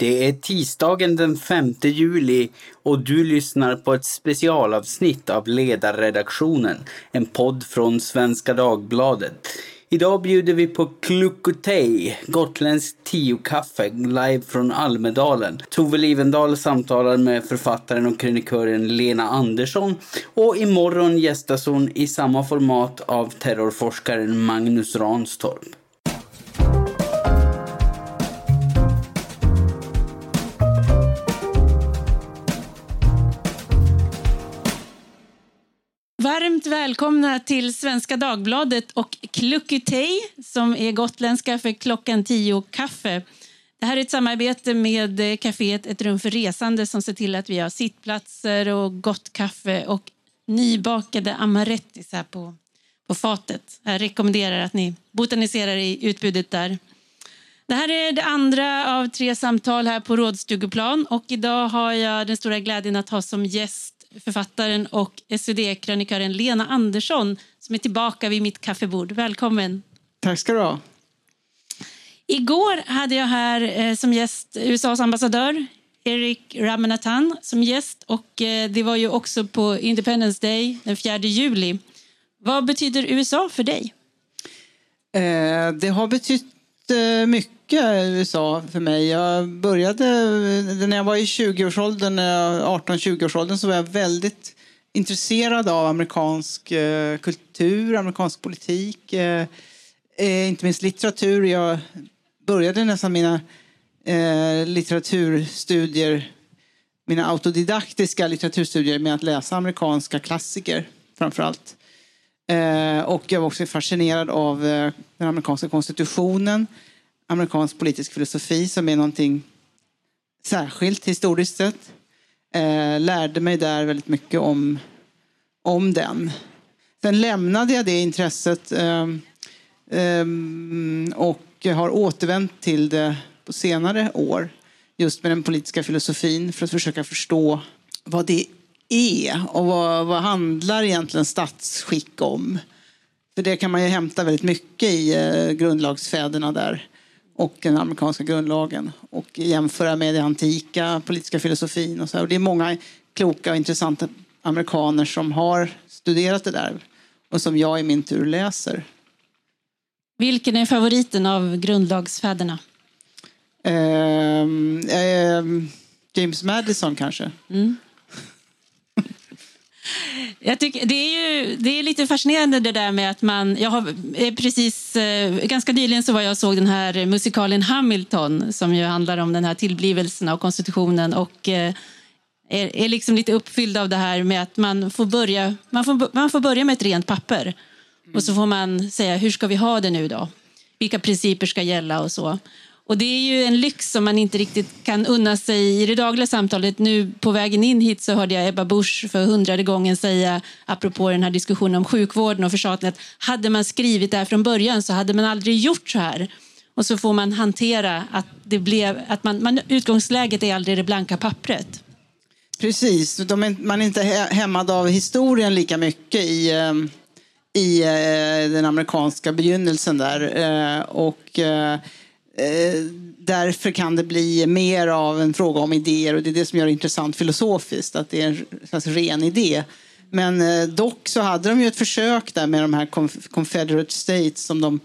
Det är tisdagen den 5 juli och du lyssnar på ett specialavsnitt av Ledarredaktionen, en podd från Svenska Dagbladet. Idag bjuder vi på Klukkotej, gotländskt tiokaffe, live från Almedalen. Tove Livendal samtalar med författaren och krönikören Lena Andersson och imorgon gästas hon i samma format av terrorforskaren Magnus Ranstorp. Varmt välkomna till Svenska Dagbladet och Klukkutej som är gotländska för klockan tio kaffe. Det här är ett samarbete med eh, kaféet Ett rum för resande som ser till att vi har sittplatser och gott kaffe och nybakade amarettis här på, på fatet. Jag rekommenderar att ni botaniserar i utbudet där. Det här är det andra av tre samtal här på Rådstugeplan och idag har jag den stora glädjen att ha som gäst författaren och SvD-krönikören Lena Andersson som är tillbaka vid mitt kaffebord. Välkommen! Tack ska du ha. Igår hade jag här eh, som gäst USAs ambassadör Eric Ramanathan som gäst och eh, det var ju också på Independence Day den 4 juli. Vad betyder USA för dig? Eh, det har betytt eh, mycket USA för mig. Jag började när jag var i 20-årsåldern, 18-20-årsåldern så var jag väldigt intresserad av amerikansk eh, kultur, amerikansk politik, eh, eh, inte minst litteratur. Jag började nästan mina litteraturstudier, mina autodidaktiska litteraturstudier med att läsa amerikanska klassiker framför allt. och jag var också fascinerad av den amerikanska konstitutionen amerikansk politisk filosofi som är någonting särskilt historiskt sett. Eh, lärde mig där väldigt mycket om, om den. Sen lämnade jag det intresset eh, eh, och har återvänt till det på senare år. Just med den politiska filosofin för att försöka förstå vad det är och vad, vad handlar egentligen statsskick om? För det kan man ju hämta väldigt mycket i eh, grundlagsfäderna där och den amerikanska grundlagen och jämföra med den antika politiska filosofin. Och så. Och det är många kloka och intressanta amerikaner som har studerat det där och som jag i min tur läser. Vilken är favoriten av grundlagsfäderna? Eh, eh, James Madison kanske. Mm. Jag tycker, det, är ju, det är lite fascinerande det där med att man... Jag har eh, precis, eh, ganska nyligen så var jag och såg den här musikalen Hamilton som ju handlar om den här tillblivelsen av konstitutionen och eh, är, är liksom lite uppfylld av det här med att man får börja, man får, man får börja med ett rent papper och så får man säga hur ska vi ha det nu då? Vilka principer ska gälla och så. Och det är ju en lyx som man inte riktigt kan unna sig i det dagliga samtalet. Nu på vägen in hit så hörde jag Ebba Busch för hundrade gången säga, apropå den här diskussionen om sjukvården och förstatligandet, att hade man skrivit det här från början så hade man aldrig gjort så här. Och så får man hantera att det blev, att man, man utgångsläget är aldrig det blanka pappret. Precis, De är, man är inte hämmad av historien lika mycket i, ehm, i eh, den amerikanska begynnelsen där. Eh, och eh, Eh, därför kan det bli mer av en fråga om idéer och det är det som gör det intressant filosofiskt, att det är en slags ren idé. Men eh, dock så hade de ju ett försök där med de här Confederate States som de,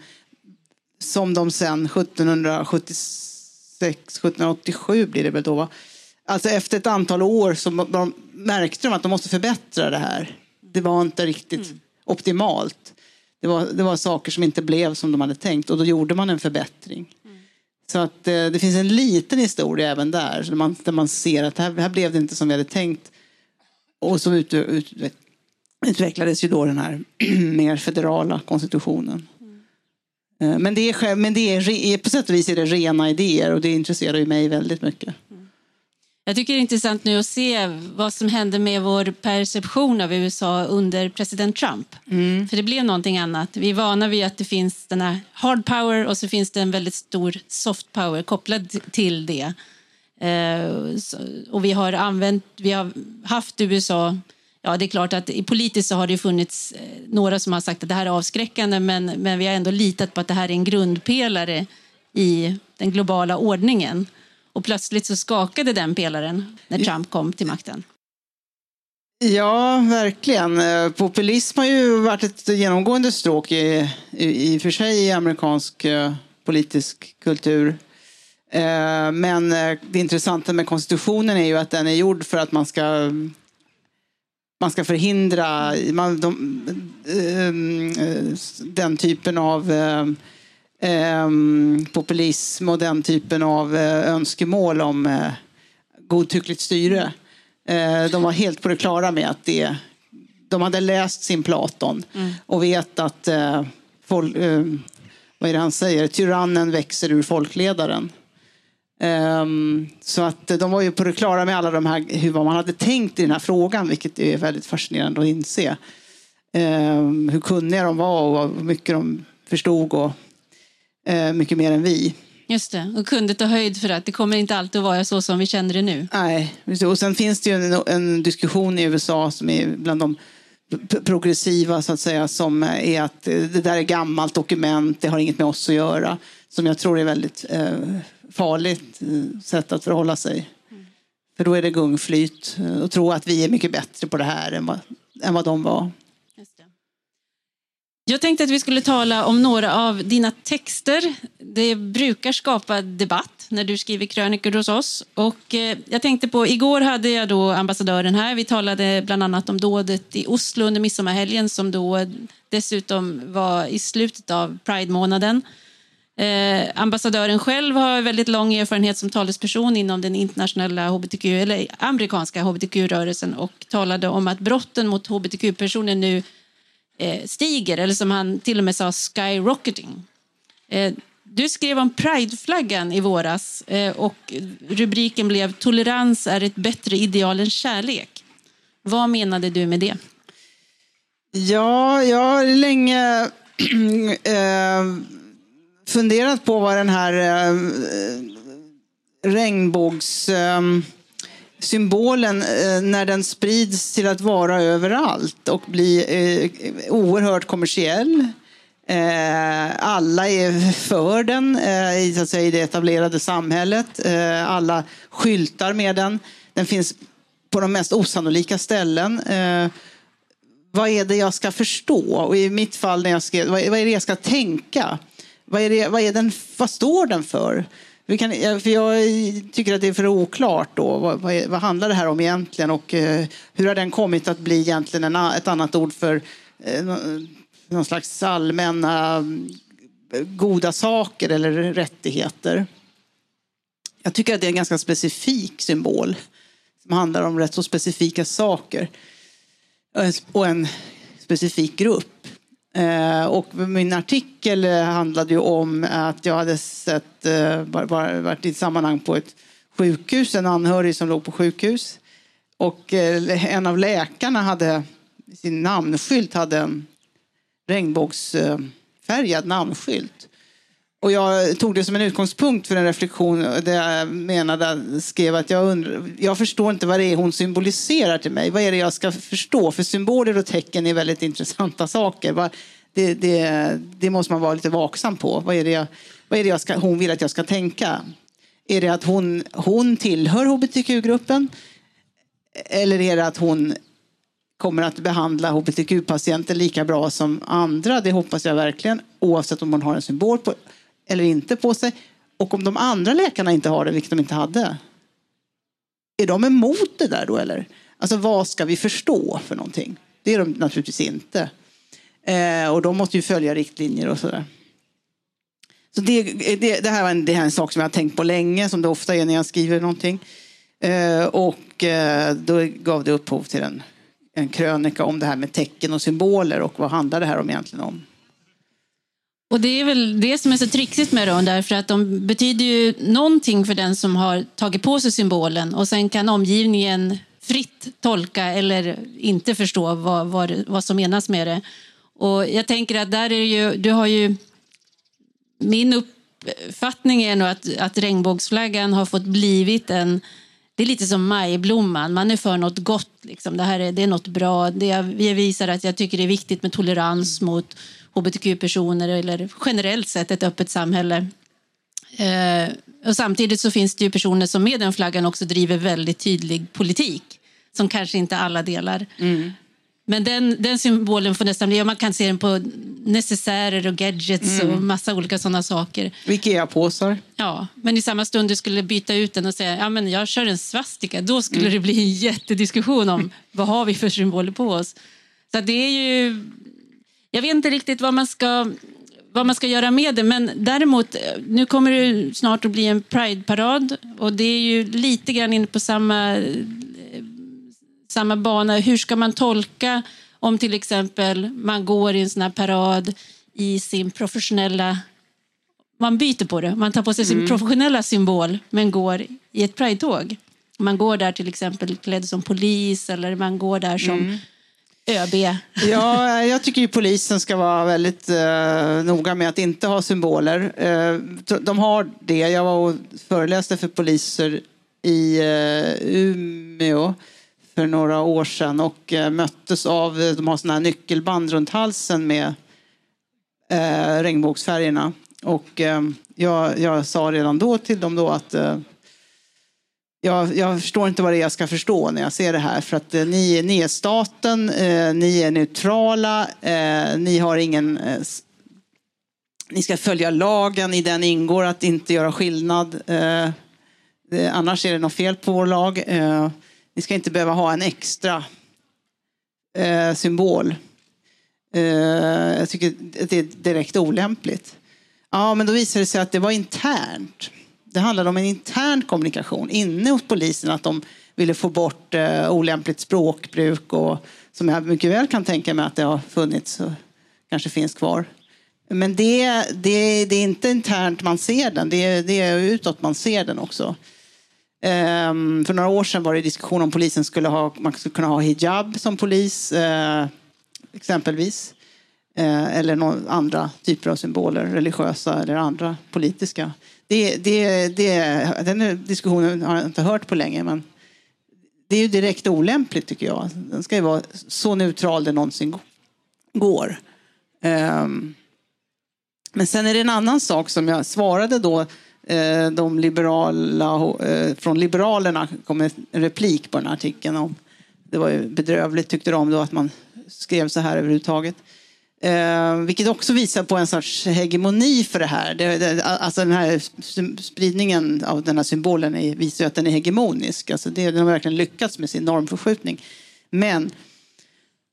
som de sen 1776, 1787 blir det väl då, Alltså efter ett antal år så de, märkte de att de måste förbättra det här. Det var inte riktigt mm. optimalt. Det var, det var saker som inte blev som de hade tänkt och då gjorde man en förbättring. Så att eh, det finns en liten historia även där, där man, där man ser att här, här blev det inte som vi hade tänkt. Och så ut, ut, utvecklades ju då den här mer federala konstitutionen. Mm. Men, det är, men det är, på sätt och vis är det rena idéer och det intresserar ju mig väldigt mycket. Mm. Jag tycker det är intressant nu att se vad som hände med vår perception av USA under president Trump. Mm. För det blev någonting annat. Vi är vana vid att det finns den här hard power och så finns det en väldigt stor soft power kopplad till det. Eh, och vi har använt, vi har haft USA Ja, det är klart att politiskt så har det funnits eh, några som har sagt att det här är avskräckande men, men vi har ändå litat på att det här är en grundpelare i den globala ordningen. Och plötsligt så skakade den pelaren när Trump kom till makten. Ja, verkligen. Eh, populism har ju varit ett genomgående stråk i, i, i för sig i amerikansk uh, politisk kultur. Uh, men det intressanta med konstitutionen är ju att den är gjord för att man ska man ska förhindra man, de, den typen av populism och den typen av önskemål om godtyckligt styre. Eh, de var helt på det klara med att det, de hade läst sin Platon mm. och vet att eh, folk, eh, vad är det han säger, tyrannen växer ur folkledaren. Um, så att de var ju på det klara med alla de här, hur man hade tänkt i den här frågan, vilket är väldigt fascinerande att inse. Um, hur kunniga de var och hur mycket de förstod och mycket mer än vi. Just det, och kunde ta höjd för att det kommer inte alltid att vara så som vi känner det nu. Nej, och sen finns det ju en, en diskussion i USA som är bland de progressiva så att säga som är att det där är gammalt dokument, det har inget med oss att göra. Som jag tror är väldigt eh, farligt eh, sätt att förhålla sig. Mm. För då är det gungflyt eh, och tro att vi är mycket bättre på det här än vad, än vad de var. Jag tänkte att vi skulle tala om några av dina texter. Det brukar skapa debatt när du skriver krönikor hos oss. Och eh, jag tänkte på, igår hade jag då ambassadören här. Vi talade bland annat om dådet i Oslo under midsommarhelgen som då dessutom var i slutet av Pride-månaden. Eh, ambassadören själv har väldigt lång erfarenhet som talesperson inom den internationella hbtq, eller amerikanska hbtq-rörelsen och talade om att brotten mot hbtq-personer nu Eh, stiger, eller som han till och med sa, skyrocketing. Eh, du skrev om prideflaggan i våras eh, och rubriken blev Tolerans är ett bättre ideal än kärlek. Vad menade du med det? Ja, jag har länge funderat på vad den här regnbågs... Äh, symbolen eh, när den sprids till att vara överallt och bli eh, oerhört kommersiell. Eh, alla är för den i, att säga, i det etablerade samhället. alla skyltar med den. Den finns på de mest osannolika ställen. vad är det jag ska förstå? Och i mitt fall, när jag skrev, vad är det jag ska tänka? Vad, är det, vad, är den, vad står den för? Vi kan, för jag tycker att det är för oklart då. Vad, vad, vad handlar det här om egentligen och eh, hur har den kommit att bli egentligen en, ett annat ord för eh, någon slags allmänna eh, goda saker eller rättigheter? Jag tycker att det är en ganska specifik symbol som handlar om rätt så specifika saker eh, och en specifik grupp. Eh, och min artikel eh, handlade ju om att jag hade sett, eh, varit i ett sammanhang på ett sjukhus, en anhörig som låg på sjukhus. Och en av läkarna hade, sin namnskylt hade en regnbågsfärgad namnskylt. Och jag tog det som en utgångspunkt för en reflektion där jag menade, skrev att jag, undrar, jag förstår inte vad det är hon symboliserar till mig. Vad är det jag ska förstå? För symboler och tecken är väldigt intressanta saker. Det, det, det måste man vara lite vaksam på. Vad är det, jag, vad är det jag ska, hon vill att jag ska tänka? Är det att hon, hon tillhör hbtq-gruppen? Eller är det att hon kommer att behandla hbtq-patienter lika bra som andra? Det hoppas jag verkligen, oavsett om hon har en symbol på eller inte på sig. Och om de andra läkarna inte har det, vilket de inte hade, är de emot det där då eller? Alltså vad ska vi förstå för någonting? Det är de naturligtvis inte. Eh, och de måste ju följa riktlinjer och sådär. Så det, det, det, här en, det här är en sak som jag har tänkt på länge, som det ofta är när jag skriver någonting. Eh, och eh, då gav det upphov till en, en krönika om det här med tecken och symboler och vad handlar det här om egentligen om? Och det är väl det som är så trixigt med dem, därför att de betyder ju någonting för den som har tagit på sig symbolen och sen kan omgivningen fritt tolka eller inte förstå vad, vad, vad som menas med det. Och jag tänker att där är ju, du har ju... Min uppfattning är nog att, att regnbågsflaggan har fått blivit en... Det är lite som majblomman, man är för något gott. Liksom. Det här är, det är något bra. Det vi visar att jag tycker det är viktigt med tolerans mot hbtq-personer eller generellt sett ett öppet samhälle. Eh, Och samtidigt så finns det ju personer som med den flaggan också driver väldigt tydlig politik som kanske inte alla delar. Mm. Men den, den symbolen får nästan bli, man kan se den på necessärer och gadgets Mm. och massa olika sådana saker. Ikea-påsar. Ja, men i samma stund du skulle byta ut den och säga ja, men jag kör en svastika, då skulle Mm. det bli en jättediskussion om vad har vi för symboler på oss. Så det är ju, jag vet inte riktigt vad man ska vad man ska göra med det, men däremot, nu kommer det snart att bli en Pride-parad och det är ju lite grann inne på samma, eh, samma bana. Hur ska man tolka om till exempel man går i en sån här parad i sin professionella man byter på det. Man tar på sig sin professionella symbol men går i ett Pride-tåg. Man går där till exempel klädd som polis eller man går där som ÖB. Ja, jag tycker ju polisen ska vara väldigt eh, noga med att inte ha symboler. Eh, de har det. Jag var och föreläste för poliser i eh, Umeå för några år sedan och eh, möttes av, de har sådana här nyckelband runt halsen med eh, regnbågsfärgerna. Och eh, jag, jag sa redan då till dem då att eh, jag, jag förstår inte vad det är jag ska förstå när jag ser det här. För att eh, ni, ni är staten, eh, ni är neutrala, eh, ni har ingen... Eh, ni ska följa lagen, i den ingår att inte göra skillnad. Eh, annars är det något fel på vår lag. Eh, ni ska inte behöva ha en extra eh, symbol. Eh, jag tycker att det är direkt olämpligt. Ja, men då visade det sig att det var internt. Det handlade om en intern kommunikation inne hos polisen. Att de ville få bort eh, olämpligt språkbruk och som jag mycket väl kan tänka mig att det har funnits och kanske finns kvar. Men det, det, det är inte internt man ser den, det är, det är utåt man ser den också. Ehm, för några år sedan var det diskussion om polisen skulle ha, man skulle kunna ha hijab som polis, eh, exempelvis. Eh, eller några andra typer av symboler, religiösa eller andra politiska. Det, det, det, den diskussionen har jag inte hört på länge, men det är ju direkt olämpligt tycker jag. Den ska ju vara så neutral det någonsin går. Ehm, men sen är det en annan sak som jag svarade då eh, de liberala, eh, från Liberalerna kom en replik på den här artikeln om det var ju bedrövligt tyckte de då att man skrev så här överhuvudtaget. Eh, vilket också visar på en sorts hegemoni för det här. Det, det, alltså den här spridningen av den här symbolen är, visar ju att den är hegemonisk. Alltså det, den har verkligen lyckats med sin normförskjutning. Men,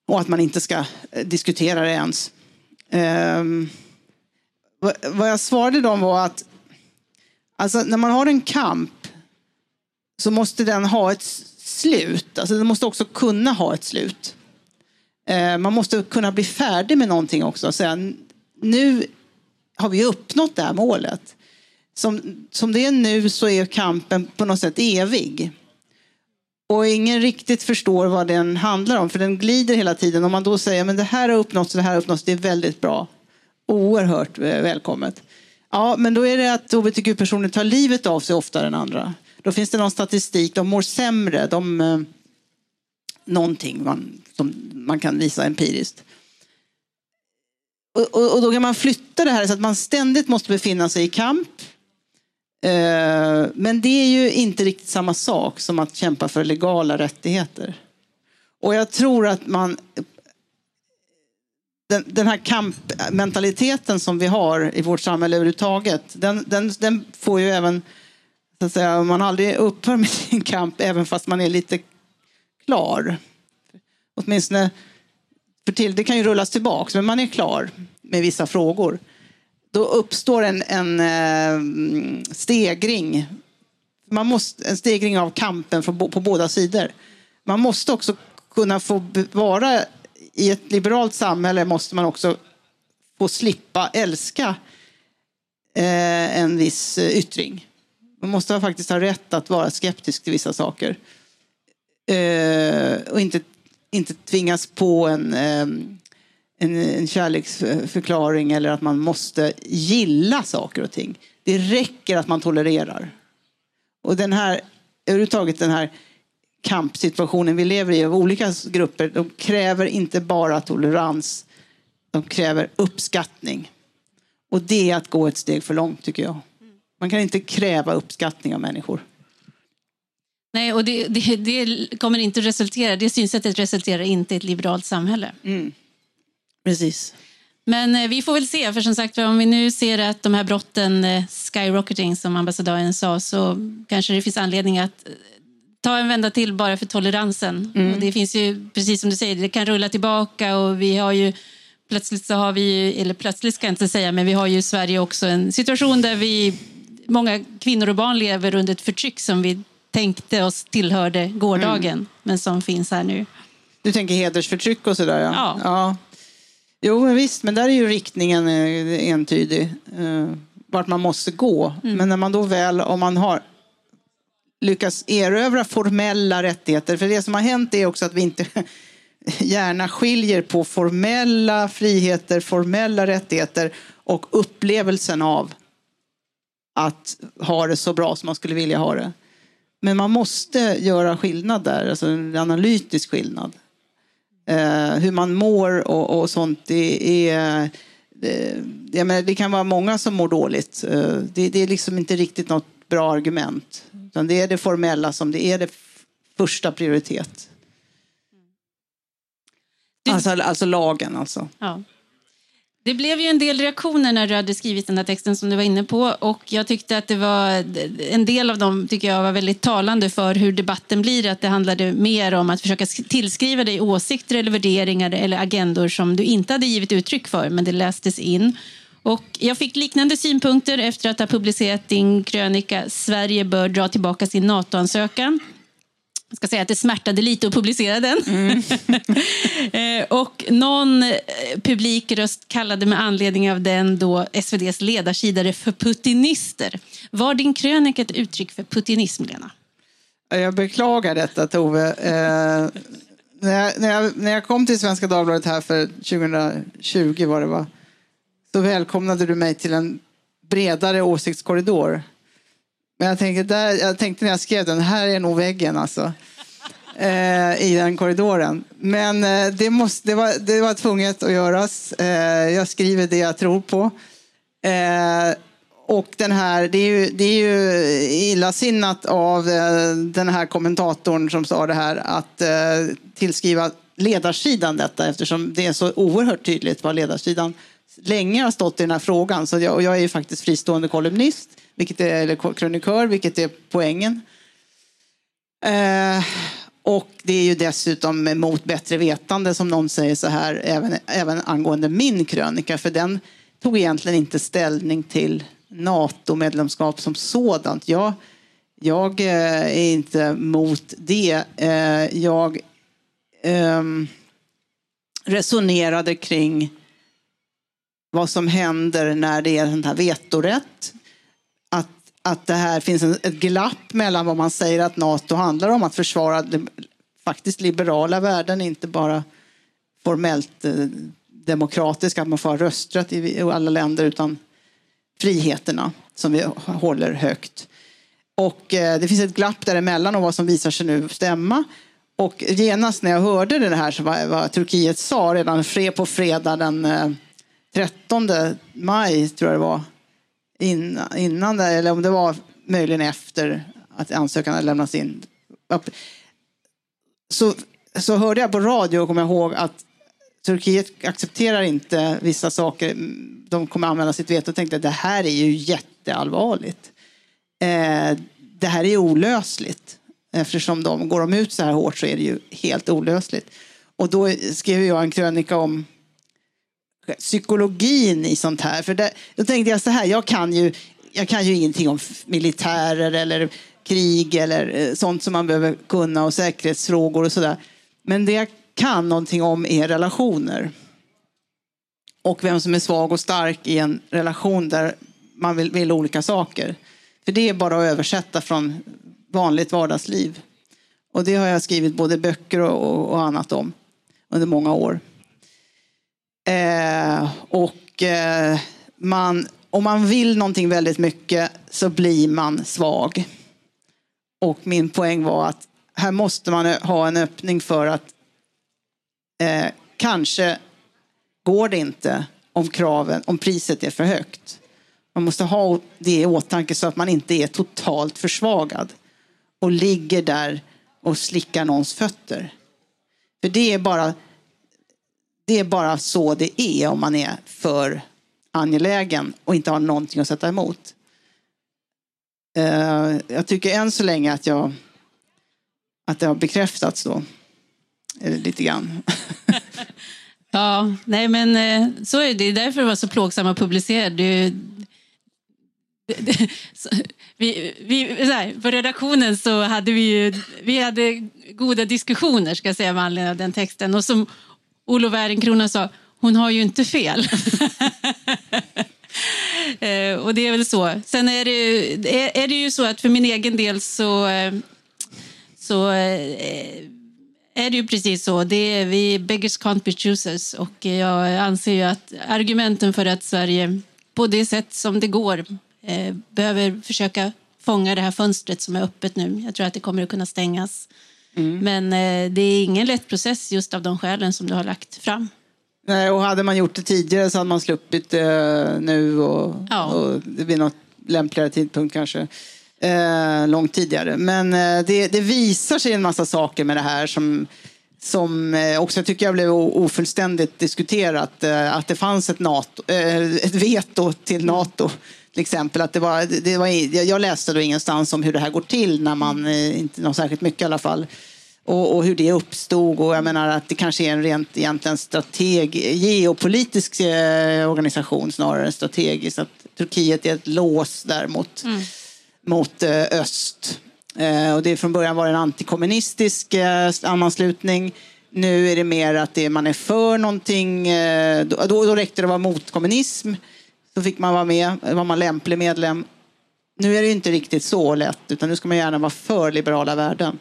och att man inte ska eh, diskutera det ens. Eh, vad, vad jag svarade dem var att alltså, när man har en kamp så måste den ha ett slut. Alltså, den måste också kunna ha ett slut. Eh, man måste kunna bli färdig med någonting också och säga nu har vi uppnått det här målet. Som, som det är nu så är kampen på något sätt evig. Och ingen riktigt förstår vad den handlar om för den glider hela tiden. Om man då säger men det här har uppnåtts det här har uppnåtts, det är väldigt bra. Oerhört eh, välkommet. Ja, men då är det att hbtq-personer tar livet av sig oftare än andra. Då finns det någon statistik, de mår sämre. De, eh, någonting man, som man kan visa empiriskt. Och, och, och då kan man flytta det här så att man ständigt måste befinna sig i kamp. Eh, men det är ju inte riktigt samma sak som att kämpa för legala rättigheter. Och jag tror att man den, den här kampmentaliteten som vi har i vårt samhälle överhuvudtaget, den, den, den får ju även, så att säga, man aldrig upphör med sin kamp, även fast man är lite klar. Åtminstone för till, det kan ju rullas tillbaks, men man är klar med vissa frågor. Då uppstår en, en eh, stegring. Man måste, en stegring av kampen på båda sidor. Man måste också kunna få vara i ett liberalt samhälle måste man också få slippa älska eh, en viss yttring. Man måste faktiskt ha rätt att vara skeptisk till vissa saker. Eh, och inte, inte tvingas på en, eh, en, en kärleksförklaring eller att man måste gilla saker och ting. Det räcker att man tolererar. Och den här, överhuvudtaget den här kampsituationen vi lever i av olika grupper, de kräver inte bara tolerans, de kräver uppskattning. Och det är att gå ett steg för långt tycker jag. Man kan inte kräva uppskattning av människor. Nej, och det, det, det kommer inte resultera, det synsättet resulterar inte i ett liberalt samhälle. Mm. Precis. Men eh, vi får väl se, för som sagt om vi nu ser att de här brotten eh, skyrocketing som ambassadören sa så kanske det finns anledning att eh, ta en vända till bara för toleransen. Mm. Och det finns ju, precis som du säger, det kan rulla tillbaka och vi har ju plötsligt så har vi, eller plötsligt ska jag inte säga, men vi har ju i Sverige också en situation där vi, många kvinnor och barn lever under ett förtryck som vi tänkte oss tillhörde gårdagen, Mm. men som finns här nu. Du tänker hedersförtryck och sådär? Ja. Ja. ja. Jo, men visst, men där är ju riktningen eh, entydig. Eh, vart man måste gå. Men när man då väl, om man har lyckats erövra formella rättigheter. För det som har hänt är också att vi inte gärna skiljer på formella friheter, formella rättigheter och upplevelsen av att ha det så bra som man skulle vilja ha det. Men man måste göra skillnad där, alltså en analytisk skillnad. Eh, hur man mår och, och sånt, det är... Det, jag menar, det kan vara många som mår dåligt. Eh, det, det är liksom inte riktigt något bra argument. Utan det är det formella som det är det första prioritet. Alltså, alltså lagen alltså. Ja. Det blev ju en del reaktioner när du hade skrivit den här texten som du var inne på och jag tyckte att det var en del av dem tycker jag var väldigt talande för hur debatten blir, att det handlade mer om att försöka tillskriva dig åsikter eller värderingar eller agendor som du inte hade givit uttryck för, men det lästes in. Och jag fick liknande synpunkter efter att ha publicerat din krönika Sverige bör dra tillbaka sin NATO-ansökan. Jag ska säga att det smärtade lite att publicera den. Eh, och någon eh, publikröst kallade med anledning av den då SVDs ledarsidare för putinister. Var din krönika ett uttryck för putinism, Lena? Jag beklagar detta Tove. Eh, när, jag, när, jag, när jag kom till Svenska Dagbladet här för 2020 var det va? Så välkomnade du mig till en bredare åsiktskorridor. Men jag tänkte, där, jag tänkte när jag skrev den, här är nog väggen alltså. Eh, I den korridoren. Men eh, det, måste, det, var, det var tvunget att göras. Eh, jag skriver det jag tror på. Eh, och den här, det är ju, det är ju illasinnat av eh, den här kommentatorn som sa det här att eh, tillskriva ledarsidan detta eftersom det är så oerhört tydligt vad ledarsidan länge har stått i den här frågan. Så jag, och jag är ju faktiskt fristående kolumnist, vilket är, eller krönikör, vilket är poängen. Eh, och det är ju dessutom mot bättre vetande som någon säger så här även, även angående min krönika. För den tog egentligen inte ställning till NATO-medlemskap som sådant. Jag, jag eh, är inte mot det. Eh, jag ehm, resonerade kring vad som händer när det är den här vetorätt. Att, det här finns en, ett glapp mellan vad man säger att NATO handlar om, att försvara de, faktiskt liberala värden, inte bara formellt eh, demokratiska, att man får ha rösträtt i, i alla länder, utan friheterna som vi håller högt. Och eh, det finns ett glapp däremellan och vad som visar sig nu stämma. Och genast när jag hörde det här, så vad, vad Turkiet sa redan på fredag den eh, 13 maj, tror jag det var, innan, innan det, eller om det var möjligen efter att ansökan hade lämnats in. Så, så hörde jag på radio och kom jag ihåg att Turkiet accepterar inte vissa saker. De kommer använda sitt veto och tänkte att det här är ju jätteallvarligt. Eh, det här är olösligt. Eftersom de går de ut så här hårt så är det ju helt olösligt. Och då skrev jag en krönika om psykologin i sånt här. För det, då tänkte jag så här, jag kan ju, jag kan ju ingenting om militärer eller krig eller eh, sånt som man behöver kunna och säkerhetsfrågor och sådär. Men det jag kan någonting om är relationer. Och vem som är svag och stark i en relation där man vill, vill olika saker. För det är bara att översätta från vanligt vardagsliv. Och det har jag skrivit både böcker och, och, och annat om under många år. Eh, och eh, man, om man vill någonting väldigt mycket så blir man svag. Och min poäng var att här måste man ha en öppning för att eh, kanske går det inte om kraven, om priset är för högt. Man måste ha det i åtanke så att man inte är totalt försvagad och ligger där och slickar någons fötter. För det är bara, det är bara så det är om man är för angelägen och inte har någonting att sätta emot. Eh, jag tycker än så länge att jag att det har bekräftats då. Eh, lite grann. ja, nej men eh, så är det. Det är därför det var så plågsamt att publicera. Vi, vi, här, på redaktionen så hade vi ju, vi hade goda diskussioner ska jag säga med anledning av den texten. Och som Olof Ehrenkrona sa, hon har ju inte fel. eh, och det är väl så. Sen är det, är, är det ju så att för min egen del så eh, så eh, är det ju precis så. Det är, vi beggars can't be choosers och jag anser ju att argumenten för att Sverige på det sätt som det går eh, behöver försöka fånga det här fönstret som är öppet nu. Jag tror att det kommer att kunna stängas. Mm. Men eh, det är ingen lätt process just av de skälen som du har lagt fram. Nej, och hade man gjort det tidigare så hade man sluppit det nu och, ja. och vid något lämpligare tidpunkt kanske eh, långt tidigare. Men eh, det, det, visar sig en massa saker med det här som, som eh, också tycker jag blev ofullständigt diskuterat. Eh, att det fanns ett, NATO, eh, ett veto till Nato. Till exempel att det var, det var, jag läste då ingenstans om hur det här går till när man, eh, inte något särskilt mycket i alla fall, och, och, hur det uppstod. Och jag menar att det kanske är en rent egentligen strateg, geopolitisk eh, organisation snarare än strategisk. Att Turkiet är ett lås där mot mm mot eh, öst. Eh, och det från början var en antikommunistisk eh, sammanslutning. Nu är det mer att det, man är för någonting. Då, då räckte det att vara mot kommunism. Så fick man vara med, var man lämplig medlem. Nu är det inte riktigt så lätt, utan nu ska man gärna vara för liberala värden.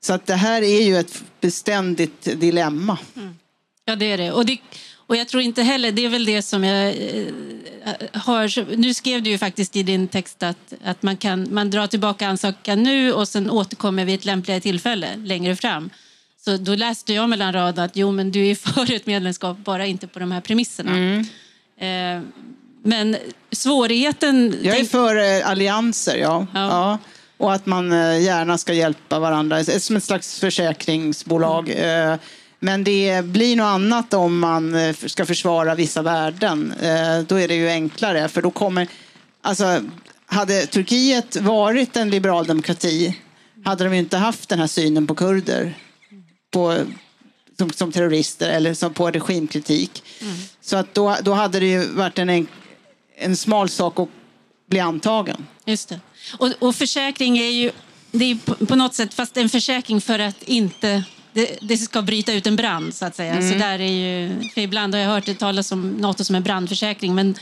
Så att det här är ju ett beständigt dilemma. Mm. Ja, det är det. Och det, och jag tror inte heller, det är väl det som jag eh, har... Nu skrev du ju faktiskt i din text att, att man, kan, man drar tillbaka ansökan nu och sen återkommer vid ett lämpligare tillfälle längre fram. Så då läste jag mellan raderna att jo, men du är för ett medlemskap, bara inte på de här premisserna. Mm. Eh, men svårigheten... Jag är för eh, allianser, ja. ja. ja. Och att man eh, gärna ska hjälpa varandra, som ett slags försäkringsbolag. Mm. Men det blir något annat om man eh, ska försvara vissa värden. Eh, då är det ju enklare, för då kommer... Alltså, hade Turkiet varit en liberal demokrati hade de inte haft den här synen på kurder på, som, som terrorister eller som på regimkritik. Mm. Så att då, då hade det ju varit en, en smal sak att bli antagen. Just det. Och, och försäkring är ju det är på, något sätt fast en försäkring för att inte det, det, ska bryta ut en brand så att säga. Mm. Så där är ju, för ibland har jag hört det talas om Nato som en brandförsäkring men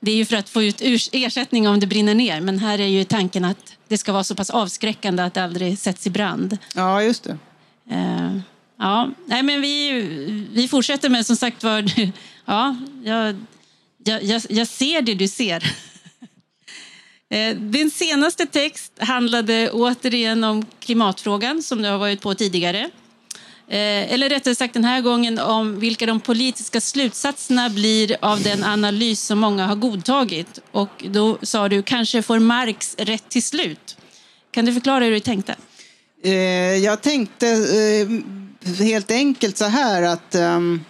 det är ju för att få ut ersättning om det brinner ner. Men här är ju tanken att det ska vara så pass avskräckande att det aldrig sätts i brand. Ja, just det. Uh, ja, nej men vi, vi fortsätter med som sagt var, ja, jag, jag, jag ser det du ser. Eh, din senaste text handlade återigen om klimatfrågan som du har varit på tidigare. Eh, eller rättare sagt den här gången om vilka de politiska slutsatserna blir av den analys som många har godtagit. Och då sa du kanske får Marx rätt till slut. Kan du förklara hur du tänkte? Eh, jag tänkte helt enkelt så här att ehm,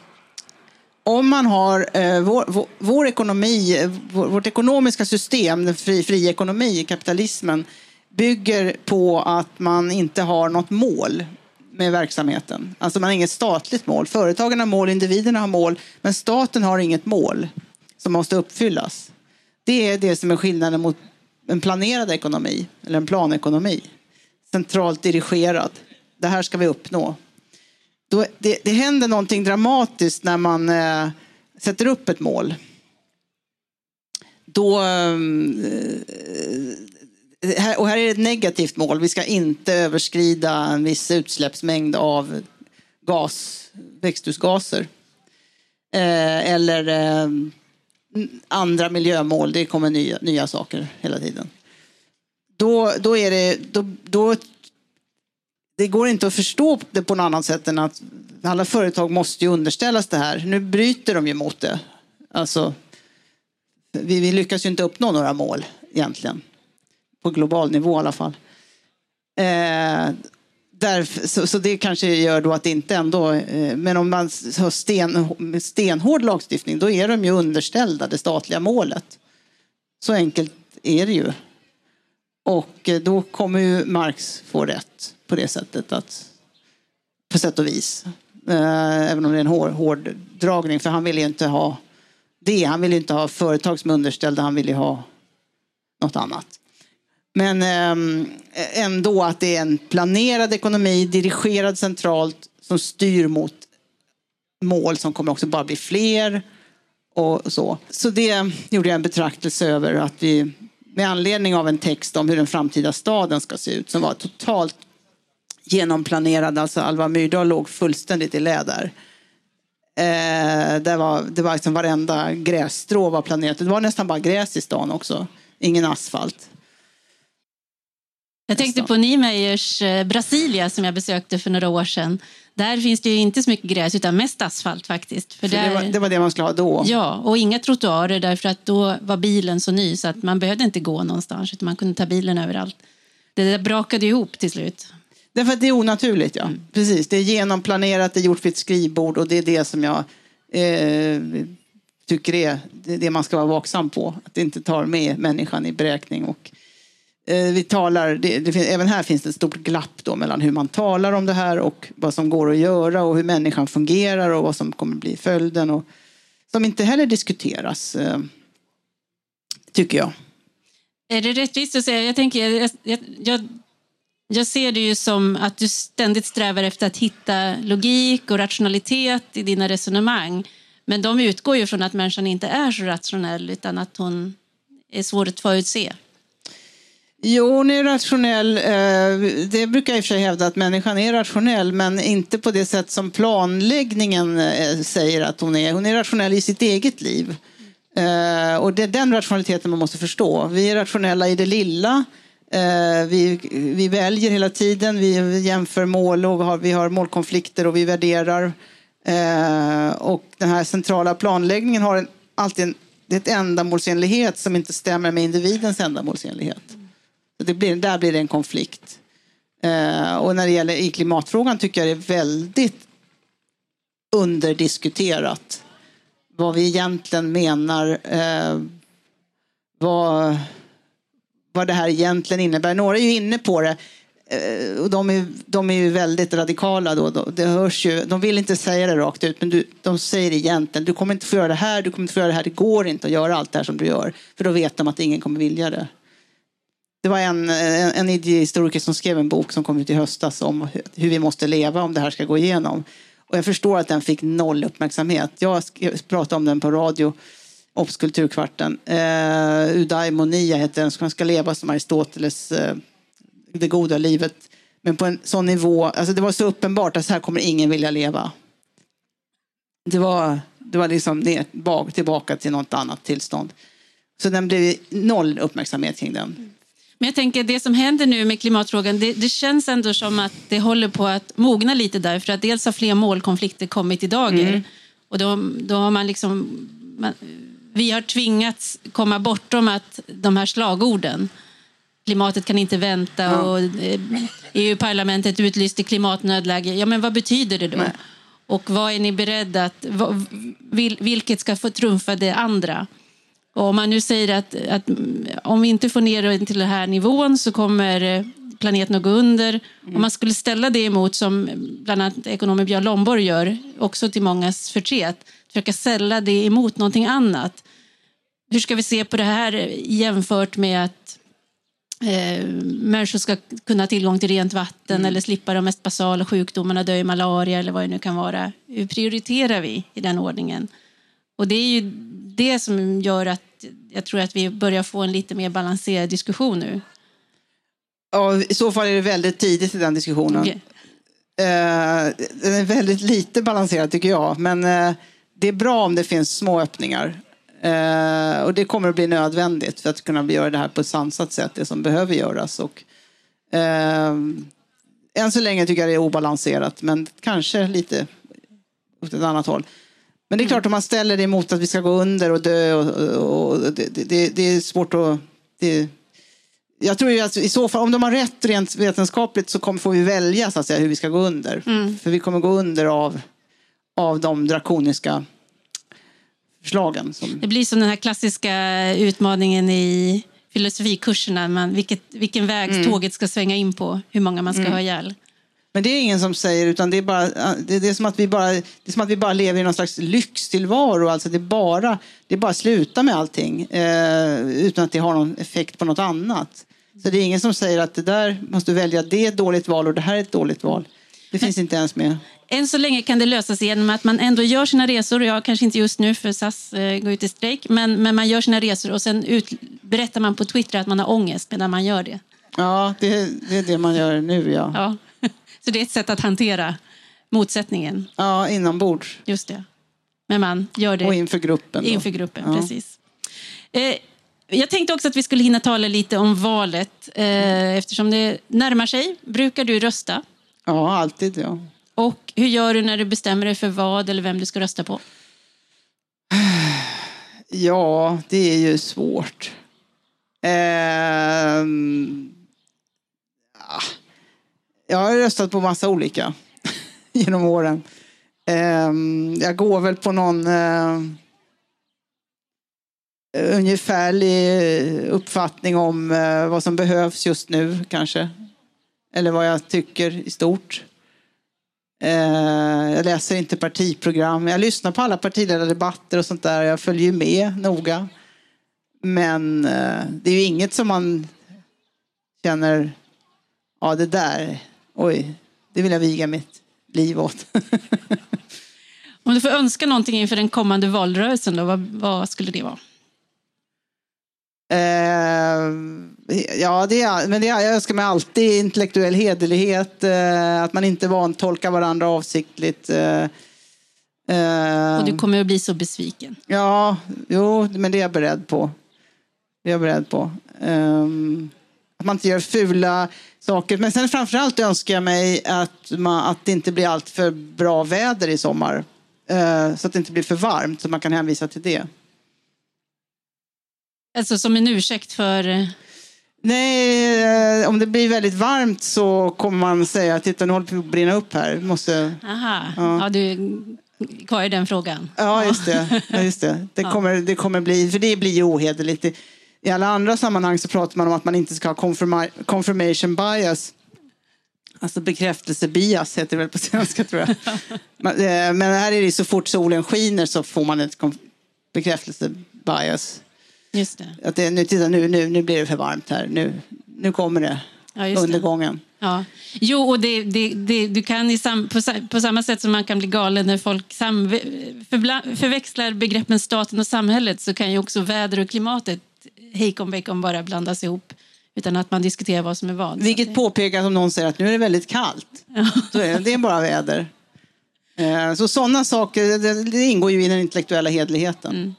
om man har eh, vår, vår, vår ekonomi, vår, vårt ekonomiska system, den fri, fri ekonomi, kapitalismen, bygger på att man inte har något mål med verksamheten. Alltså man har inget statligt mål. Företagen har mål, individerna har mål, men staten har inget mål som måste uppfyllas. Det är det som är skillnaden mot en planerad ekonomi eller en planekonomi. Centralt dirigerad. Det här ska vi uppnå. Då, det, det händer någonting dramatiskt när man eh, sätter upp ett mål. Då, eh, eh och här är det ett negativt mål. Vi ska inte överskrida en viss utsläppsmängd av gas, växthusgaser. Eh, eller eh, andra miljömål. Det kommer nya, nya saker hela tiden. Då, då är det... Då, då, det går inte att förstå det på något annat sätt än att alla företag måste ju underställas det här. Nu bryter de ju mot det. Alltså vi, vi lyckas ju inte uppnå några mål egentligen. På global nivå i alla fall. Eh, där, så, så, det kanske gör då att det inte ändå... Eh, men om man har sten, stenhård lagstiftning då är de ju underställda det statliga målet. Så enkelt är det ju. Och eh, då kommer ju Marx få rätt på det sättet. att På sätt och vis. Eh, även om det är en hård, hård dragning. För han vill ju inte ha det. Han vill ju inte ha företag som är underställda. Han vill ju ha något annat. Men eh, ändå att det är en planerad ekonomi, dirigerad centralt, som styr mot mål som kommer också bara bli fler. Och så. så det gjorde jag en betraktelse över att vi med anledning av en text om hur den framtida staden ska se ut som var totalt genomplanerad. Alltså Alva Myrdal låg fullständigt i läder. Eh, det var, det var liksom varenda grässtrå var planerat. Det var nästan bara gräs i stan också. Ingen asfalt. Jag tänkte på Niemeyers eh, Brasilia som jag besökte för några år sedan. Där finns det ju inte så mycket gräs utan mest asfalt faktiskt. För, för där, det, var, det, var, det man skulle ha då? Ja, och inga trottoarer därför att då var bilen så ny så att man behövde inte gå någonstans utan man kunde ta bilen överallt. Det där brakade ihop till slut. Därför att det är onaturligt, ja. Mm. Precis, det är genomplanerat, det är gjort vid ett skrivbord och det är det som jag eh, tycker är det man ska vara vaksam på. Att det inte tar med människan i beräkning och Eh, vi talar, det, det, även här finns det ett stort glapp då mellan hur man talar om det här och vad som går att göra och hur människan fungerar och vad som kommer bli följden. Och, som inte heller diskuteras, eh, tycker jag. Är det rättvist att säga, jag, tänker, jag, jag, jag jag ser det ju som att du ständigt strävar efter att hitta logik och rationalitet i dina resonemang. Men de utgår ju från att människan inte är så rationell utan att hon är svår att förutse. Jo, hon är rationell. Eh, det brukar jag i och för sig hävda att människan är rationell, men inte på det sätt som planläggningen eh, säger att hon är. Hon är rationell i sitt eget liv. Eh, och det är den rationaliteten man måste förstå. Vi är rationella i det lilla. Eh, vi, vi väljer hela tiden, vi jämför mål och vi har målkonflikter och vi värderar. Eh, och den här centrala planläggningen har alltid en, det är ett ändamålsenlighet som inte stämmer med individens ändamålsenlighet. Det blir, där blir det en konflikt. Eh, och när det gäller i klimatfrågan tycker jag det är väldigt underdiskuterat vad vi egentligen menar. Eh, vad, vad det här egentligen innebär. Några är ju inne på det. Eh, och de är, de är ju väldigt radikala då. Det hörs ju, de vill inte säga det rakt ut, men du, de säger egentligen du kommer inte få göra det här, du kommer inte få göra det här, det går inte att göra allt det här som du gör. För då vet de att ingen kommer vilja det. Det var en, en, en idéhistoriker som skrev en bok som kom ut i höstas om hur vi måste leva om det här ska gå igenom. Och jag förstår att den fick noll uppmärksamhet. Jag pratade om den på radio, Obs kulturkvarten. Eh, Udaimonia heter den, man ska leva som Aristoteles, eh, det goda livet. Men på en sån nivå, alltså det var så uppenbart att så här kommer ingen vilja leva. Det var, det var liksom ner, tillbaka till något annat tillstånd. Så den blev noll uppmärksamhet kring den. Men jag tänker det som händer nu med klimatfrågan, det, det, känns ändå som att det håller på att mogna lite där. För att dels har fler målkonflikter kommit i dager. Mm. Och då, då har man liksom... Man, vi har tvingats komma bortom att de här slagorden. Klimatet kan inte vänta och EU-parlamentet eh, e utlyste klimatnödläge. Ja, men vad betyder det då? Nej. Och vad är ni beredda att... Vilket ska få trumfa det andra? Och om man nu säger att, att om vi inte får ner den till den här nivån så kommer eh, planeten att gå under. Mm. Om man skulle ställa det emot, som bland annat ekonomen Björn Lomborg gör, också till mångas förtret, försöka ställa det emot någonting annat. Hur ska vi se på det här jämfört med att eh, människor ska kunna ha tillgång till rent vatten mm. eller slippa de mest basala sjukdomarna, dö i malaria eller vad det nu kan vara. Hur prioriterar vi i den ordningen? Och det är ju det som gör att jag tror att vi börjar få en lite mer balanserad diskussion nu. Ja, I så fall är det väldigt tidigt i den diskussionen. Okay. Eh, den är väldigt lite balanserad tycker jag. Men eh, det är bra om det finns små öppningar. Eh, och det kommer att bli nödvändigt för att kunna göra det här på ett sansat sätt, det som behöver göras. Och, eh, än så länge tycker jag det är obalanserat, men kanske lite åt ett annat håll. Men det är klart om man ställer det mot att vi ska gå under och dö och, och, och det, det, det är svårt att... Det, jag tror ju att i så fall, om de har rätt rent vetenskapligt så kommer, får vi välja så att säga, hur vi ska gå under. För vi kommer gå under av, av de drakoniska förslagen. Som, Det blir som den här klassiska utmaningen i filosofikurserna. Man, vilket, vilken väg Mm. tåget ska svänga in på, hur många man ska ha ihjäl. Men det är ingen som säger, utan det är, bara, det, det är, som, att vi bara, det är som att vi bara lever i någon slags lyxtillvaro. Alltså det, är bara, det är bara sluta med allting eh, utan att det har någon effekt på något annat. Så det är ingen som säger att det där måste du välja, det är ett dåligt val och det här är ett dåligt val. Det finns inte ens med. Än så länge kan det lösa sig genom att man ändå gör sina resor. Ja, kanske inte just nu för SAS eh, går ut i strejk. Men, men man gör sina resor och sen ut, berättar man på Twitter att man har ångest medan man gör det. Ja, det, det är det man gör nu, ja. Ja. Så det är ett sätt att hantera motsättningen. Ja, inombords Just det. Men man gör det och inför gruppen. Då. inför gruppen. Ja. Precis. Eh, jag tänkte också att vi skulle hinna tala lite om valet eh, eftersom det närmar sig. Brukar du rösta? Ja, alltid, ja. Och hur gör du när du bestämmer dig för vad eller vem du ska rösta på? Ja, det är ju svårt. Ehm, ja. Jag har röstat på massa olika genom åren. Ehm, jag går väl på någon eh, ungefärlig uppfattning om eh, vad som behövs just nu kanske. Eller vad jag tycker i stort. Eh, jag läser inte partiprogram. Jag lyssnar på alla partiledardebatter och sånt där. Jag följer med noga. Men eh, det är ju inget som man känner, ja det där, oj, det vill jag viga mitt liv åt. Om du får önska någonting inför den kommande valrörelsen, då, vad, vad skulle det vara? Eh, ja, det är, men det är, jag önskar mig alltid intellektuell hederlighet, eh, att man inte vantolkar varandra avsiktligt. Eh, eh, Och du kommer att bli så besviken. Ja, jo, men det är jag beredd på. Det är jag beredd på. Ehm, att man inte gör fula saker. Men sen framförallt önskar jag mig att, man, att det inte blir allt för bra väder i sommar. Eh, så att det inte blir för varmt, så man kan hänvisa till det. Alltså som en ursäkt för... Nej, eh, om det blir väldigt varmt så kommer man säga att titta nu håller på att brinna upp här. Måste... Aha, Ja. ja. du kvar i den frågan. Ja, just det. Ja, just det. Det, kommer, det kommer bli, för det blir ju ohederligt. I- alla andra sammanhang så pratar man om att man inte ska ha confirma, confirmation bias. Alltså bekräftelse-bias heter det väl på svenska tror jag. Men, eh, Men här är det så fort solen skiner så får man ett bekräftelse-bias. Just det. Att det, nu, titta, nu, nu, nu blir det för varmt här. Nu, nu kommer det. Ja. Undergången. Ja. Jo, och det, det, det, du kan i sam, på, på samma sätt som man kan bli galen när folk sam, förbla, förväxlar begreppen staten och samhället så kan ju också väder och klimatet hejkon bacon bara blandas ihop utan att man diskuterar vad som är vad. Vilket det- påpekas om någon säger att nu är det väldigt kallt. Så är det, är bara väder. Eh, Så sådana saker, det, det ingår ju i den intellektuella hederligheten. Mm.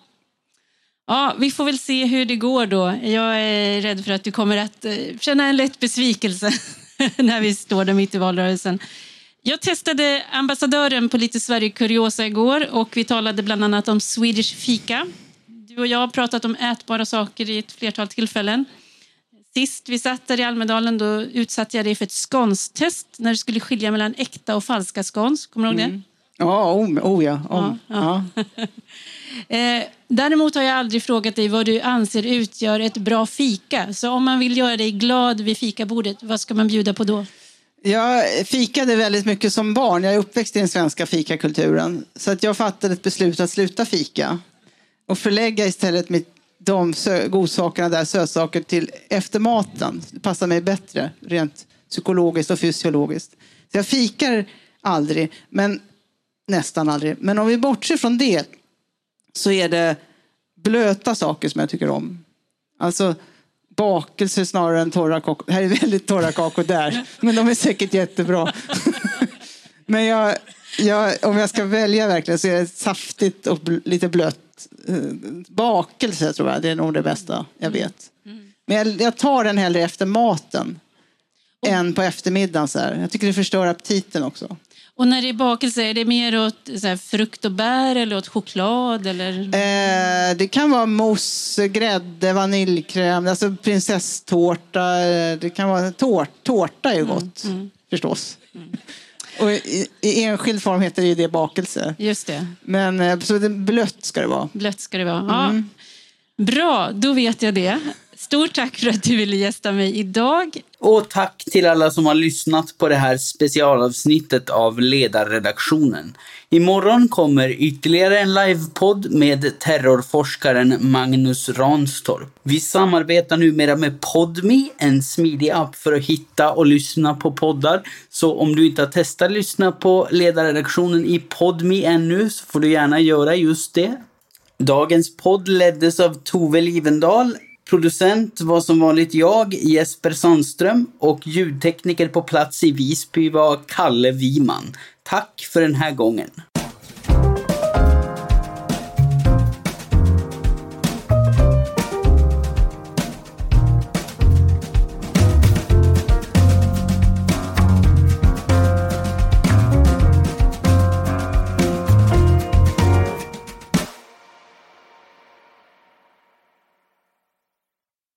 Ja, vi får väl se hur det går då. Jag är rädd för att du kommer att eh, känna en lätt besvikelse när vi står där mitt i valrörelsen. Jag testade ambassadören på lite Sverige-kuriosa igår och vi talade bland annat om Swedish fika. Du och jag har pratat om ätbara saker i ett flertal tillfällen. Sist vi satt där i Almedalen då utsatte jag dig för ett skonstest när du skulle skilja mellan äkta och falska skons. Kommer du ihåg det? Ja, oh, oh ja. Om, Ja, ja. Eh, däremot har jag aldrig frågat dig vad du anser utgör ett bra fika. Så om man vill göra dig glad vid fikabordet, vad ska man bjuda på då? Jag fikade väldigt mycket som barn. Jag är uppväxt i den svenska fikakulturen. Så att jag fattade ett beslut att sluta fika. Och förlägga istället mitt, de godsakerna där, sötsaker, till efter maten. Det passar mig bättre, rent psykologiskt och fysiologiskt. Så jag fikar aldrig, men nästan aldrig. Men om vi bortser från det så är det blöta saker som jag tycker om. Alltså bakelse snarare än torra kakor. Det här är väldigt torra kakor där, men de är säkert jättebra. men jag, jag, om jag ska välja verkligen så är det saftigt och bl- lite blött. Eh, Bakelse tror jag, det är nog det bästa jag vet. Men jag, jag tar den hellre efter maten än på eftermiddagen. Så här. Jag tycker det förstör aptiten också. Och när det är bakelse, är det mer åt här, frukt och bär eller åt choklad? Eller? Eh, det kan vara mousse, grädde, vaniljkräm, alltså prinsesstårta. Det kan vara tårt, tårta är ju gott förstås. Och i, I enskild form heter det ju det bakelse. Just det, Men eh, så det, blött ska det vara. blött ska det vara. Ja. Bra, då vet jag det. Stort tack för att du ville gästa mig idag. Och tack till alla som har lyssnat på det här specialavsnittet av Ledarredaktionen. Imorgon kommer ytterligare en livepodd med terrorforskaren Magnus Ranstorp. Vi samarbetar numera med Podme, en smidig app för att hitta och lyssna på poddar. Så om du inte har testat lyssna på Ledarredaktionen i Podme ännu så får du gärna göra just det. Dagens podd leddes av Tove Livendal. Producent var som vanligt jag, Jesper Sandström och ljudtekniker på plats i Visby var Kalle Wiman. Tack för den här gången.